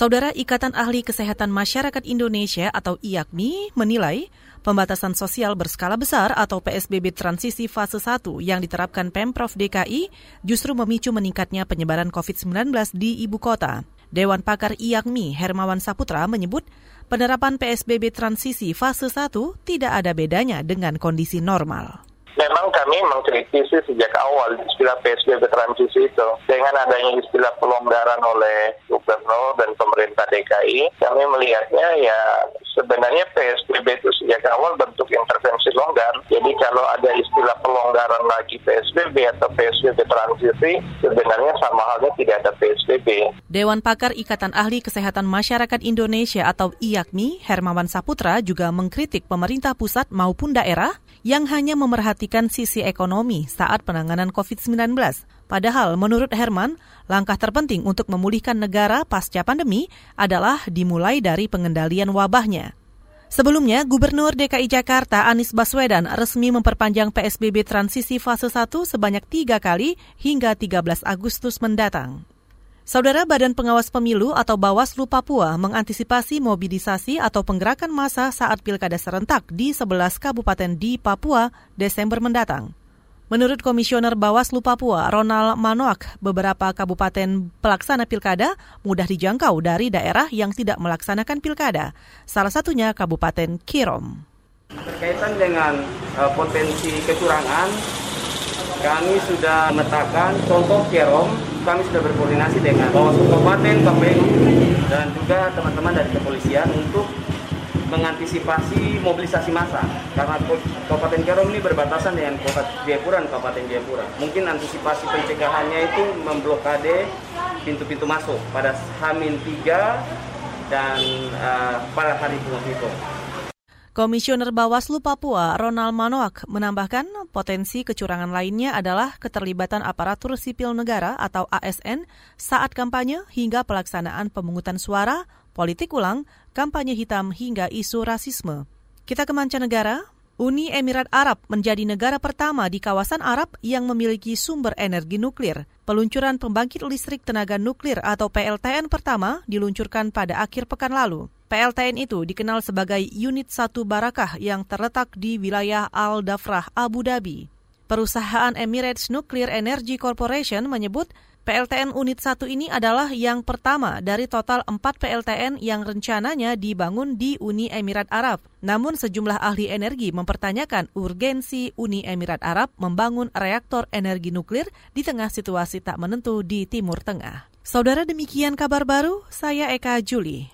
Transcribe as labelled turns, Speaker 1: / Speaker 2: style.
Speaker 1: Saudara Ikatan Ahli Kesehatan Masyarakat Indonesia atau IAKMI menilai pembatasan sosial berskala besar atau PSBB transisi fase 1 yang diterapkan Pemprov DKI justru memicu meningkatnya penyebaran COVID-19 di ibu kota. Dewan Pakar IAKMI Hermawan Saputra menyebut penerapan PSBB transisi fase 1 tidak ada bedanya dengan kondisi normal
Speaker 2: memang kami mengkritisi sejak awal istilah PSBB transisi itu. Dengan adanya istilah pelonggaran oleh pemerintah DKI, kami melihatnya ya sebenarnya PSBB itu sejak awal bentuk intervensi longgar. Jadi kalau ada istilah pelonggaran lagi PSBB atau PSBB transisi, sebenarnya sama halnya tidak ada PSBB.
Speaker 1: Dewan Pakar Ikatan Ahli Kesehatan Masyarakat Indonesia atau IAKMI, Hermawan Saputra juga mengkritik pemerintah pusat maupun daerah yang hanya memerhatikan sisi ekonomi saat penanganan COVID-19. Padahal menurut Herman, langkah terpenting untuk memulihkan negara pasca pandemi adalah dimulai dari pengendalian wabahnya. Sebelumnya, Gubernur DKI Jakarta Anies Baswedan resmi memperpanjang PSBB transisi fase 1 sebanyak tiga kali hingga 13 Agustus mendatang. Saudara Badan Pengawas Pemilu atau Bawaslu Papua mengantisipasi mobilisasi atau penggerakan massa saat pilkada serentak di 11 kabupaten di Papua Desember mendatang. Menurut Komisioner Bawaslu Papua, Ronald Manoak, beberapa kabupaten pelaksana pilkada mudah dijangkau dari daerah yang tidak melaksanakan pilkada, salah satunya Kabupaten Kirom.
Speaker 3: Berkaitan dengan uh, potensi kecurangan, kami sudah memetakan contoh Kirom kami sudah berkoordinasi dengan Bawaslu Kabupaten, KPU, dan juga teman-teman dari kepolisian untuk mengantisipasi mobilisasi massa karena Kabupaten Kerom ini berbatasan dengan Kota Jayapura Kabupaten Jayapura. Mungkin antisipasi pencegahannya itu memblokade pintu-pintu masuk pada Hamin 3 dan uh, pada hari Hitung.
Speaker 1: Komisioner Bawaslu Papua Ronald Manoak menambahkan potensi kecurangan lainnya adalah keterlibatan aparatur sipil negara atau ASN saat kampanye hingga pelaksanaan pemungutan suara, politik ulang, kampanye hitam hingga isu rasisme. Kita ke mancanegara, Uni Emirat Arab menjadi negara pertama di kawasan Arab yang memiliki sumber energi nuklir. Peluncuran pembangkit listrik tenaga nuklir atau PLTN pertama diluncurkan pada akhir pekan lalu. PLTN itu dikenal sebagai Unit 1 Barakah yang terletak di wilayah Al-Dafrah, Abu Dhabi. Perusahaan Emirates Nuclear Energy Corporation menyebut PLTN Unit 1 ini adalah yang pertama dari total 4 PLTN yang rencananya dibangun di Uni Emirat Arab. Namun sejumlah ahli energi mempertanyakan urgensi Uni Emirat Arab membangun reaktor energi nuklir di tengah situasi tak menentu di Timur Tengah. Saudara demikian kabar baru, saya Eka Juli.